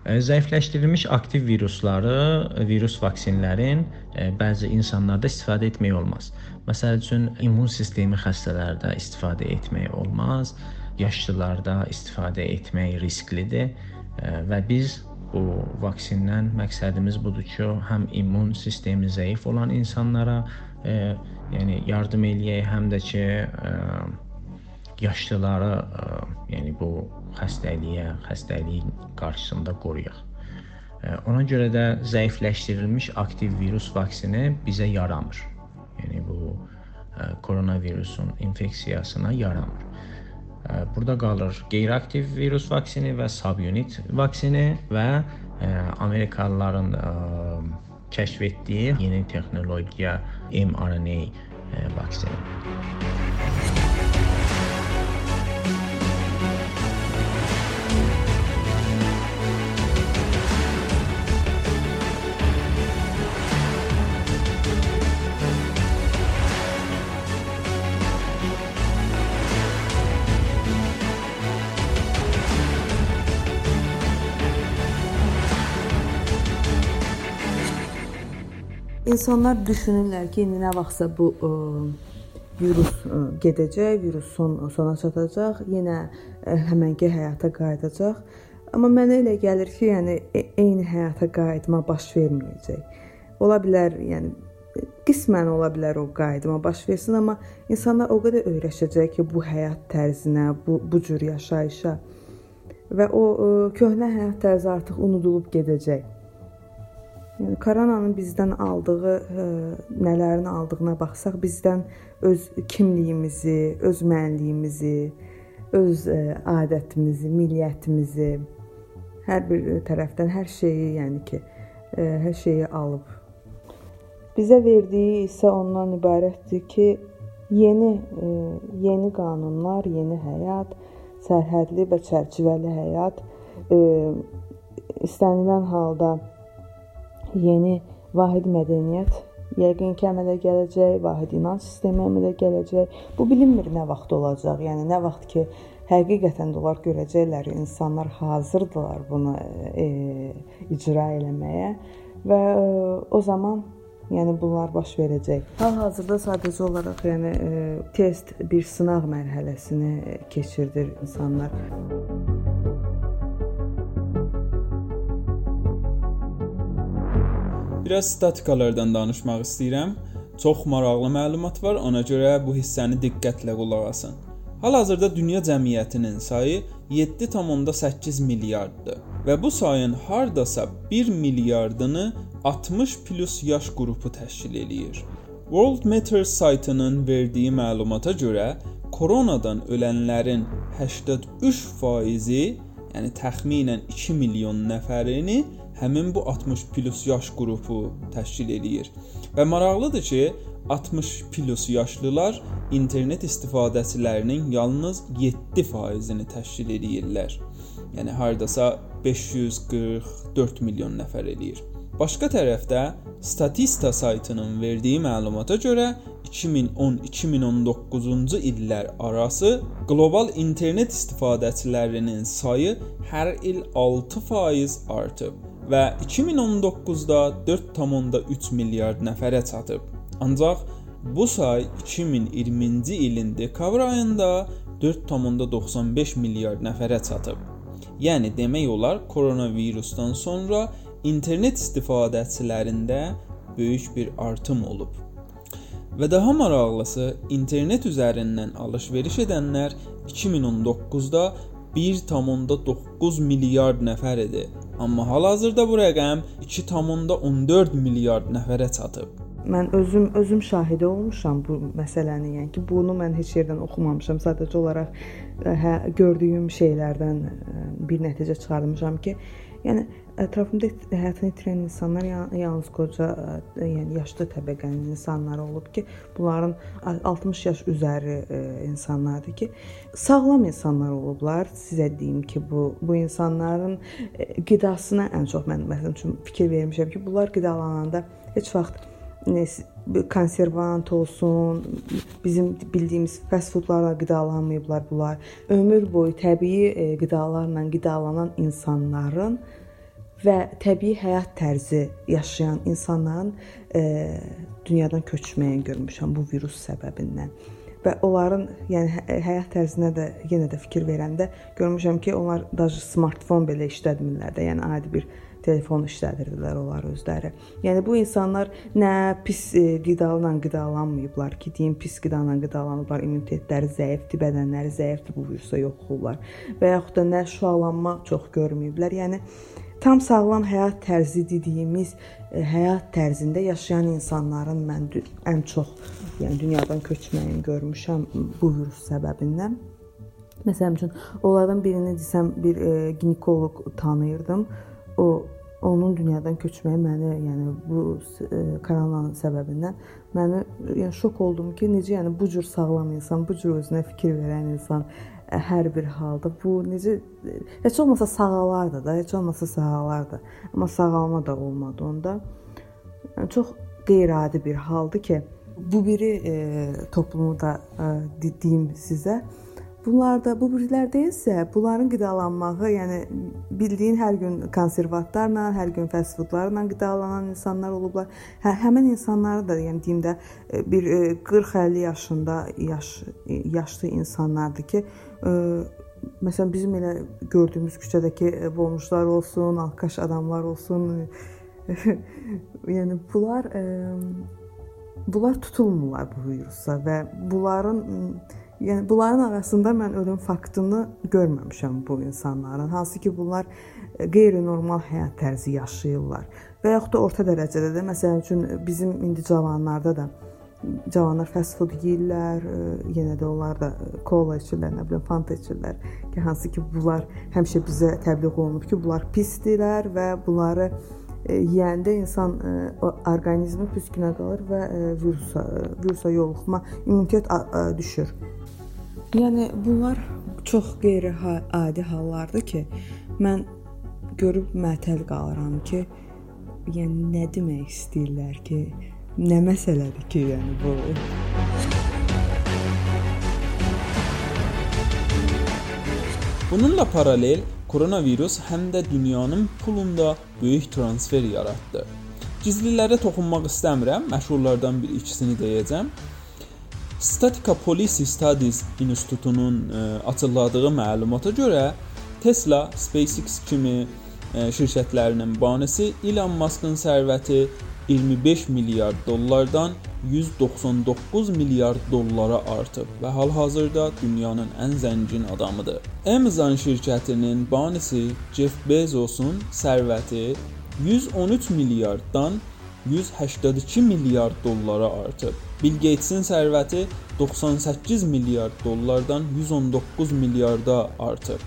Zəifləşdirilmiş aktiv virusları, virus vaksinlərin bəzi insanlarda istifadə etmək olmaz. Məsəl üçün immun sistemi xəstələrdə istifadə etmək olmaz, yaşlılarda istifadə etmək risklidir və biz bu vaksindən məqsədimiz budur ki, həm immun sistemi zəif olan insanlara, e, yəni yardım eləyək, həm də ki, e, yaşlıları, e, yəni bu xəstəliyə, xəstəliyin qarşısında qoruyaq. E, ona görə də zəifləşdirilmiş aktiv virus vaksini bizə yaramır. Yəni bu e, koronavirusun infeksiyasına yaramır. E, burada qalır qeyri-aktiv virus vaksini və subunit vaksini və e, Amerikalıların kəşf etdiyi yeni texnologiya mRNA vaksini. İnsanlar düşünürlər ki, indi nə vaxtsa bu ə, virus ə, gedəcək, virus son sona çatacaq, yenə ə, həmənki həyata qayıdacaq. Amma mənə elə gəlir ki, yəni e, eyni həyata qayıtma baş verməyəcək. Ola bilər, yəni qismən ola bilər o qayıtma baş versin, amma insanlar o qədər öyrəşəcək ki, bu həyat tərzinə, bu bu cür yaşayışa və o ə, köhnə həyat tərzi artıq unudulub gedəcək. Yəni koronanın bizdən aldığı, ə, e, nələrin aldığına baxsaq, bizdən öz kimliyimizi, öz mənliyimizi, öz ə, e, adətimizi, milliyyətimizi hər bir tərəfdən hər şeyi, yəni ki, ə, e, hər şeyi alıb. Bizə verdiyi isə ondan ibarətdir ki, yeni ə, yeni qanunlar, yeni həyat, sərhədli və çərçivəli həyat ə, istənilən halda yeni vahid mədəniyyət Yəqin ki, əmələ gələcək, vahid inanc sistemi əmələ gələcək. Bu bilinmir nə vaxt olacaq. Yəni nə vaxt ki, həqiqətən də onlar görəcəklər, insanlar hazırdılar bunu e, icra eləməyə və e, o zaman yəni bunlar baş verəcək. Hal-hazırda sadəcə olaraq yəni e, test bir sınaq mərhələsini keçirdir insanlar. Biraz statikalardan danışmaq istəyirəm. Çox maraqlı məlumat var, ona görə bu hissəni diqqətlə qulaq asın. Hal-hazırda dünya cəmiyyətinin sayı 7.8 milyarddır və bu sayın hardasa 1 milyardını 60 plus yaş qrupu təşkil eləyir. World Matters saytının verdiyi məlumata görə koronadan ölənlərin 83%-i, yəni təxminən 2 milyon nəfərini həmin bu 60 plus yaş qrupu təşkil eləyir. Və maraqlıdır ki, 60 plus yaşlılar internet istifadəçilərinin yalnız 7%-ni təşkil edirlər. Yəni hardasa 544 milyon nəfər eləyir. Başqa tərəfdə Statista saytının verdiyi məlumata görə 2010-2019-cu illər arası qlobal internet istifadəçilərinin sayı hər il 6% artıb və 2019-da 4.3 milyard nəfərə çatıb. Ancaq bu say 2020-ci ilin dekabr ayında 4.95 milyard nəfərə çatıb. Yəni demək olar koronavirusdan sonra internet istifadəçilərində böyük bir artım olub. Və daha maraqlısı, internet üzərindən alış-veriş edənlər 2019-da 1.9 milyard nəfər idi. Amma hal-hazırda bu rəqəm 2.14 milyard nəfərə çatıb. Mən özüm özüm şahidi olmuşam bu məsələnin. Yəni ki, bunu mən heç yerdən oxumamışam. Sadəcə olaraq hə, gördüyüm şeylərdən e, bir nəticə çıxarmışam ki, yəni ətrafımda həyatını itirən insanlar yalnız qoca, yəni yaşlı təbəqənin insanları olub ki, bunların 60 yaş üzəri insanlardır ki, sağlam insanlar olublar. Sizə deyim ki, bu bu insanların qidasına ən çox mən məsələn üçün fikir vermişəm ki, bunlar qidalananda heç vaxt konservant olsun, bizim bildiyimiz fast foodlarla qidalanmayıblar bunlar. Ömür boyu təbii qidalarla qidalanan insanların və təbii həyat tərzi yaşayan insanların e, dünyadan köçməyini görmüşəm bu virus səbəbindən. Və onların, yəni hə, e, həyat tərzinə də yenə də fikir verəndə görmüşəm ki, onlar daha smartfon belə işlətmirlər də, yəni adi bir telefon işlədirdilər onlar özləri. Yəni bu insanlar nə pis e, qidala qidalanmayıblar ki, deyim pis qidala qidalanıblar, immunitetləri zəifdir, bədənləri zəifdir, bu virusa yoxdurlar. Və yaxud da nə şualanma çox görməyiblər. Yəni tam sağlam həyat tərzi dediyimiz e, həyat tərzində yaşayan insanların mən ən çox yəni dünyadan köçməyini görmüşəm bu virus səbəbindən. Məsələn üçün onlardan birini desəm bir e, ginekoloq tanıyırdım o onun dünyadan köçməyi məni, yəni bu e, koronanın səbəbindən məni yəni şok oldum ki, necə yəni bu cür sağlam insan, bu cür özünə fikir verən insan e, hər bir halda bu necə heç olmasa sağalardı da, heç olmasa sağalardı. Amma sağalma da olmadı onda. Yəni çox qeyri-adi bir haldır ki, bu biri e, toplumu da e, deyim sizə Bunlarda bu birlər deyilsə, bunların qidalanmağı, yəni bildiyin hər gün konservatlarla, hər gün fast foodlarla qidalanan insanlar olublar. Hə, həmin insanları da, yəni deyim də e, bir 40-50 e, yaşında yaş e, yaşlı insanlardır ki, məsələn bizim elə gördüyümüz küçədəki bomjlar olsun, alkaş adamlar olsun, yəni bunlar bunlar tutulmurlar bu virusa və bunların Yəni bunların arasında mən ölüm faktını görməmişəm bu insanların. Hansı ki, bunlar e, qeyri-normal həyat tərzi yaşayırlar. Və yaxud da orta dərəcədə də məsələn üçün bizim indi cavanlarda da cavanlar fast food yeyirlər, e, yenə də onlar da kola içirlər, nə bilim, fanta içirlər. Ki hansı ki, bunlar həmişə bizə təbliğ olunub ki, bunlar pisdirlər və bunları e, yeyəndə insan orqanizmi pis günə qalır və virusa virusa yoluxma immunitet düşür. Yəni bunlar çox qeyri-adi hallardır ki, mən görüb məətəl qalıram ki, yəni nə demək istəyirlər ki, nə məsələdir ki, yəni bu Bununla paralel koronavirus həm də dünyanın pulunda böyük transfer yaratdı. Gizlilərə toxunmaq istəmirəm, məşhurlardan bir ikisini deyəcəm. Statica Policy Studies İnstitutunun ə, açıqladığı məlumata görə Tesla, SpaceX kimi ə, şirkətlərinin banisi Elon Musk'ın sərvəti 25 milyard dollardan 199 milyard dollara artıb və hal-hazırda dünyanın ən zəngin adamıdır. Amazon şirkətinin banisi Jeff Bezosun sərvəti 113 milyarddan 182 milyard dollara artıb. Bill Gatesin sərvəti 98 milyard dollardan 119 milyarda artıb.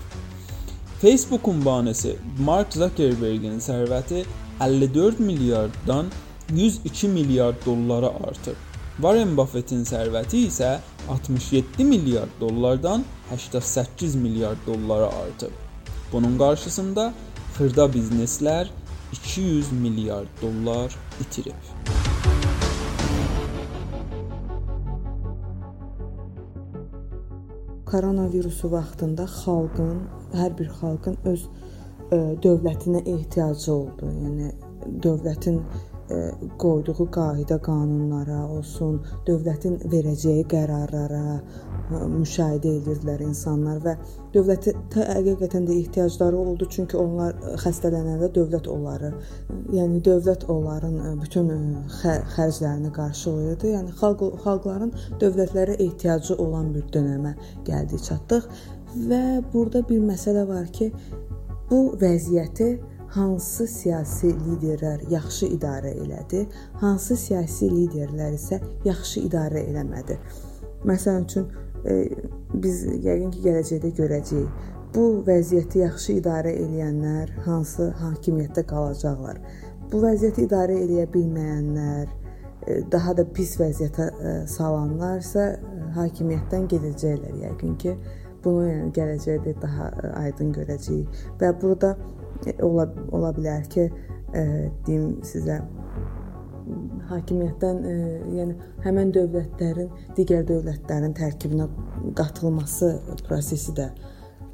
Facebookun banisi Mark Zuckerbergin sərvəti 54 milyarddan 102 milyard dollara artıb. Warren Buffett'in sərvəti isə 67 milyard dollardan 88 milyard dollara artıb. Bunun qarşısında xırda bizneslər 200 milyard dollar itirib. koronavirusu vaxtında xalqın, hər bir xalqın öz ə, dövlətinə ehtiyacı oldu. Yəni dövlətin qoyduğu qayda qanunlara olsun, dövlətin verəcəyi qərarlara müşahidə edirdilər insanlar və dövlətə həqiqətən də ehtiyacları oldu, çünki onlar xəstələnəndə dövlət onları, yəni dövlət onların bütün xərclərini qarşılayırdı. Yəni xalq xalqların dövlətlərə ehtiyacı olan bir dönəmə gəldik, çatdıq və burada bir məsələ var ki, bu vəziyyəti hansı siyasi liderlər yaxşı idarə elədi, hansı siyasi liderlər isə yaxşı idarə eləmədi. Məsələn üçün biz yəqin ki, gələcəkdə görəcəyik. Bu vəziyyəti yaxşı idarə edənlər hansı hakimiyyətdə qalacaqlar. Bu vəziyyəti idarə edə bilməyənlər, daha da pis vəziyyətə salanlar isə hakimiyyətdən gedəcəklər yəqin ki. Bunu yəni gələcəkdə daha aydın görəcəyik. Və burada ola ola bilər ki, deyim sizə hakimiyyətdən, e, yəni həmin dövlətlərin digər dövlətlərin tərkibinə qatılması prosesi də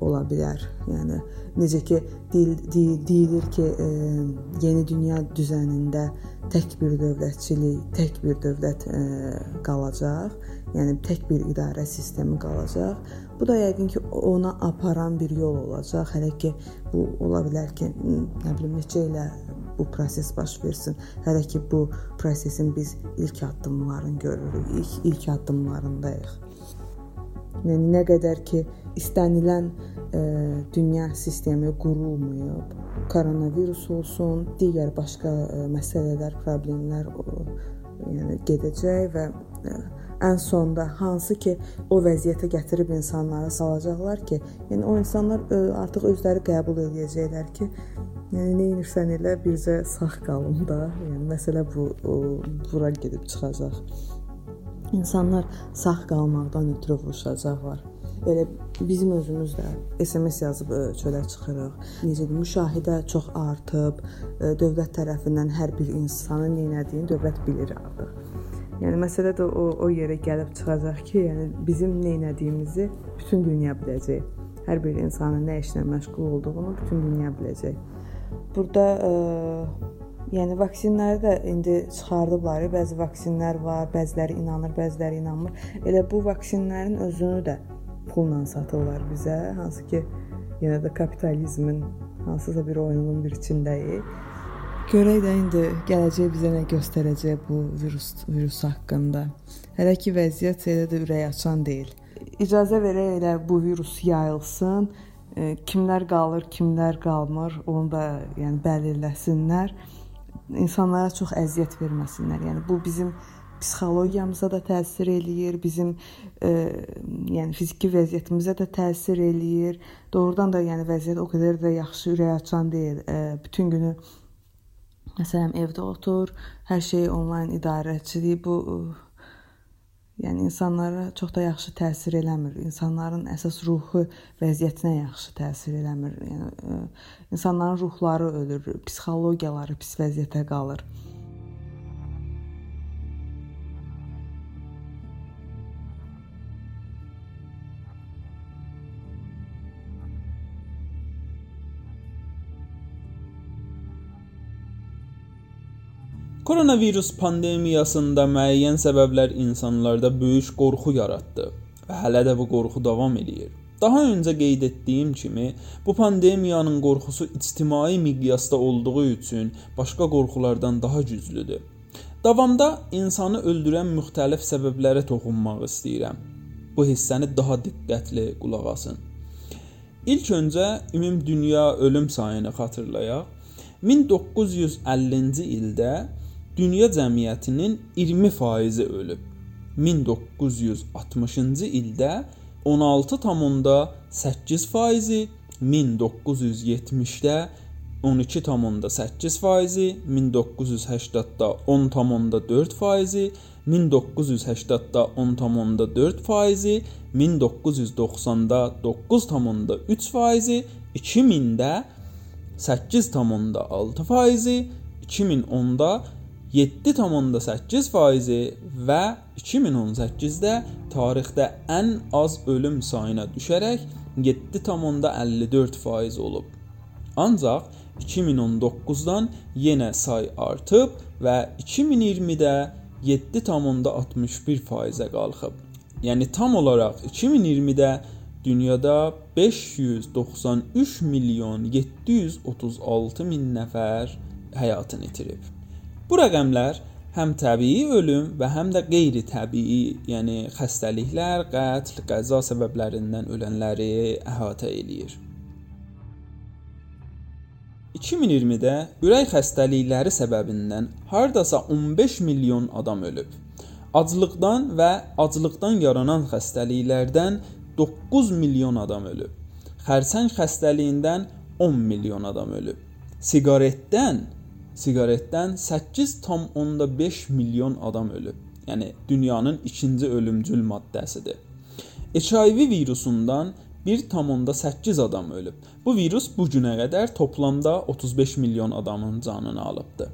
ola bilər. Yəni necə ki deyil, deyil, deyilir ki, e, yeni dünya düzənində tək bir dövlətçilik, tək bir dövlət e, qalacaq. Yəni tək bir idarə sistemi qalacaq. Bu da yəqin ki ona aparan bir yol olacaq. Hələ ki bu ola bilər ki, nə bilim neçə ilə bu proses baş versin. Hələ ki bu prosesin biz ilk addımlarını görürük, ilk ilk addımlarındayıq. Yəni nə qədər ki istənilən e, dünya sistemi qurulmayıb, koronavirus olsun, digər başqa e, məsələlər, problemlər o, yəni gedəcək və e, ən sonda hansı ki o vəziyyətə gətirib insanları salacaqlar ki, yəni o insanlar ə, artıq özləri qəbul edəcəklər ki, Yəni nə edirsən elə bircə sağ qalım da. Yəni məsələ bu o, bura gedib çıxacaq. İnsanlar sağ qalmaqdan ötürü vuruşacaqlar. Elə bizim özümüz də SMS yazıb çölə çıxırıq. Necədir? Müşahidə çox artıb. Dövlət tərəfindən hər bir insanın nə etdiyini dövlət bilir artıq. Yəni məsələ də o o yerə gəlib çıxacaq ki, yəni bizim nə etdiyimizi bütün dünya biləcək. Hər bir insanın nə işlə məşğul olduğunu bütün dünya biləcək. Burada ə, e, yəni vaksinləri də indi çıxardıblar. Bəzi vaksinlər var, bəziləri inanır, bəziləri inanmır. Elə bu vaksinlərin özünü də pulla satırlar bizə, hansı ki, yenə də kapitalizmin hansısa bir oyunun bir içindəyik. Görək də indi gələcək bizə nə göstərəcək bu virus virus haqqında. Hələ ki vəziyyət elə də ürək açan deyil. İcazə verək elə bu virus yayılsın kimlər qalır, kimlər qalmır, onu da yəni bəlirləsinlər. İnsanlara çox əziyyət verməsinlər. Yəni bu bizim psixologiyamıza da təsir eləyir, bizim e, yəni fiziki vəziyyətimizə də təsir eləyir. Doğrudan da yəni vəziyyət o qədər də yaxşı ürək açan deyil. E, bütün günü məsələn evdə otur, hər şey onlayn idarəçilik bu Yəni insanlara çox da yaxşı təsir eləmir. İnsanların əsas ruhu vəziyyətinə yaxşı təsir eləmir. Yəni insanların ruhları ölür, psixologiyaları pis vəziyyətə qalır. Koronavirus pandemiyasında müəyyən səbəblər insanlarda böyük qorxu yaratdı və hələ də bu qorxu davam edir. Daha öncə qeyd etdiyim kimi, bu pandemiyanın qorxusu ictimai miqyasda olduğu üçün başqa qorxulardan daha güclüdür. Davamda insanı öldürən müxtəlif səbəblərə toxunmaq istəyirəm. Bu hissəni daha diqqətli qulaq asın. İlk öncə ümum dünya ölüm sayını xatırlayaq. 1950-ci ildə dünya cəmiyyətinin 20% ölüb. 1960-cı ildə 16,8 faizi 1970-də 12,8 faizi, 1980-da 10,4 faizi, 1980-da 10,4 faizi, 1990-da 9,3 faizi, 2000-də 8,6 faizi, 2010-da 7,8 faizi və 2018-də tarixdə ən az ölüm sayına düşərək 7,54 faiz olub. Ancaq 2019-dan yenə say artıb və 2020-də 7,61 faizə qalxıb. Yəni tam olaraq 2020-də dünyada 593 milyon 736 min nəfər həyatını itirib. Bu rəqəmlər həm təbii ölüm və həm də qeyri-təbii, yəni xəstəliklər, qətl, qəza səbəblərindən ölənləri əhatə eləyir. 2020-də ürək xəstəlikləri səbəbindən hardasa 15 milyon adam ölüb. Aclıqdan və aclıqdan yaranan xəstəliklərdən 9 milyon adam ölüb. Xərçəng xəstəliyindən 10 milyon adam ölüb. Siqaretdən siqaretdən 8,5 milyon adam ölüb. Yəni dünyanın ikinci ölümcül maddəsidir. HIV virusundan 1,8 adam ölüb. Bu virus bu günə qədər toplamda 35 milyon adamın canını alıbdı.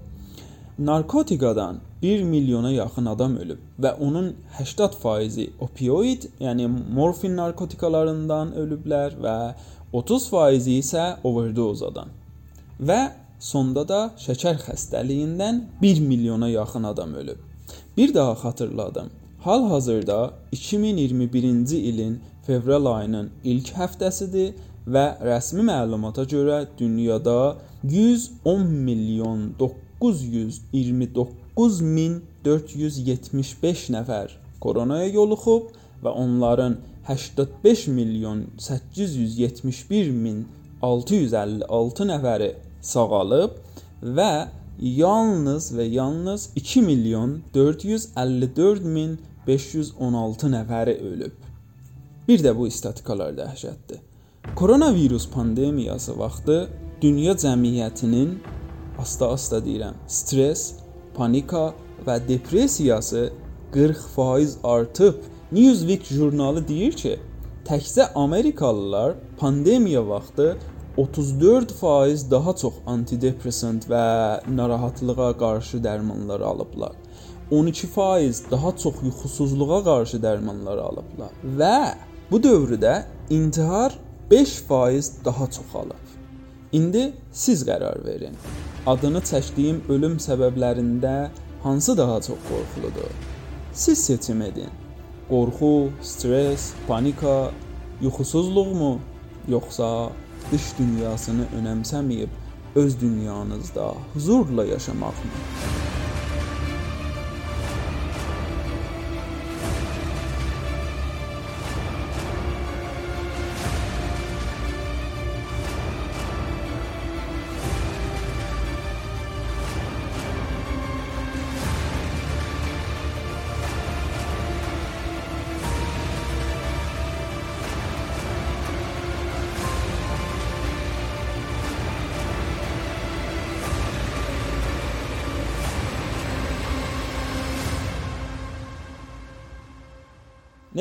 Narkotikadan 1 milyona yaxın adam ölüb və onun 80%-i opioid, yəni morfin narkotikalarından ölüblər və 30%-i isə overdozadan. Və Sonda da şəkər xəstəliyindən 1 milyona yaxın adam ölüb. Bir daha xatırladım. Hal-hazırda 2021-ci ilin fevral ayının ilk həftəsidir və rəsmi məlumata görə dünyada 110 milyon 929 min 475 nəfər koronaya yoluxub və onların 85 milyon 871 min 656 nəfəri sağalıb və yalnız və yalnız 2 milyon 454 min 516 nəfəri ölüb. Bir də bu statistikalar dəhşətdir. Koronavirus pandemiyası vaxtı dünya cəmiyyətinin asta-asta deyirəm, stress, panika və depressiyası 40% artıb. Newsweek jurnalı deyir ki, təkcə Amerikalılar pandemiya vaxtı 34% daha çox antidepressant və narahatlığa qarşı dərmanlar alıblar. 12% daha çox yuxusuzluğa qarşı dərmanlar alıblar və bu dövrdə intihar 5% daha çoxalıb. İndi siz qərar verin. Adını çəkdiyim ölüm səbəblərində hansı daha çox qorxuludur? Siz seçim edin. Qorxu, stress, panika, yuxusuzluqmu, yoxsa dış dünyasını önəmsəməyib öz dünyanızda huzurla yaşamaqmı?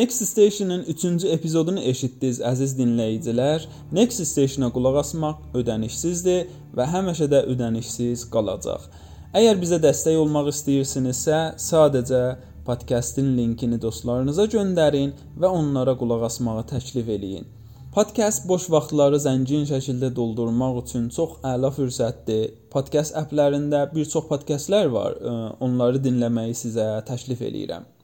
Next Station-ın 3-cü epizodunu eşitdiniz əziz dinləyicilər. Next Station-a qulaq asmaq ödənişsizdir və həmişə də ödənişsiz qalacaq. Əgər bizə dəstək olmaq istəyirsinizsə, sadəcə podkastın linkini dostlarınıza göndərin və onlara qulaq asmağı təklif eləyin. Podkast boş vaxtları zəngin şəkildə doldurmaq üçün çox əla fürsətdir. Podkast applərində bir çox podkastlar var. Onları dinləməyi sizə təklif eləyirəm.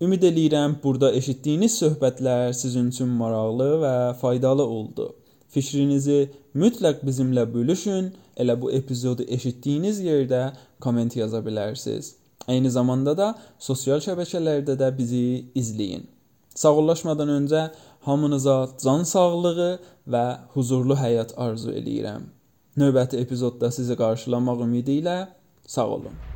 Ümid eləyirəm burada eşitdiyiniz söhbətlər sizin üçün maraqlı və faydalı oldu. Fikrinizi mütləq bizimlə bölüşün. Elə bu epizodu eşitdiyiniz yerdə komment yaza bilərsiniz. Eyni zamanda da sosial şəbəkələrdə də bizi izləyin. Sağollaşmadan öncə hamınıza can sağlığı və huzurlu həyat arzu eləyirəm. Növbəti epizodda sizi qarşılamaq ümidi ilə sağ olun.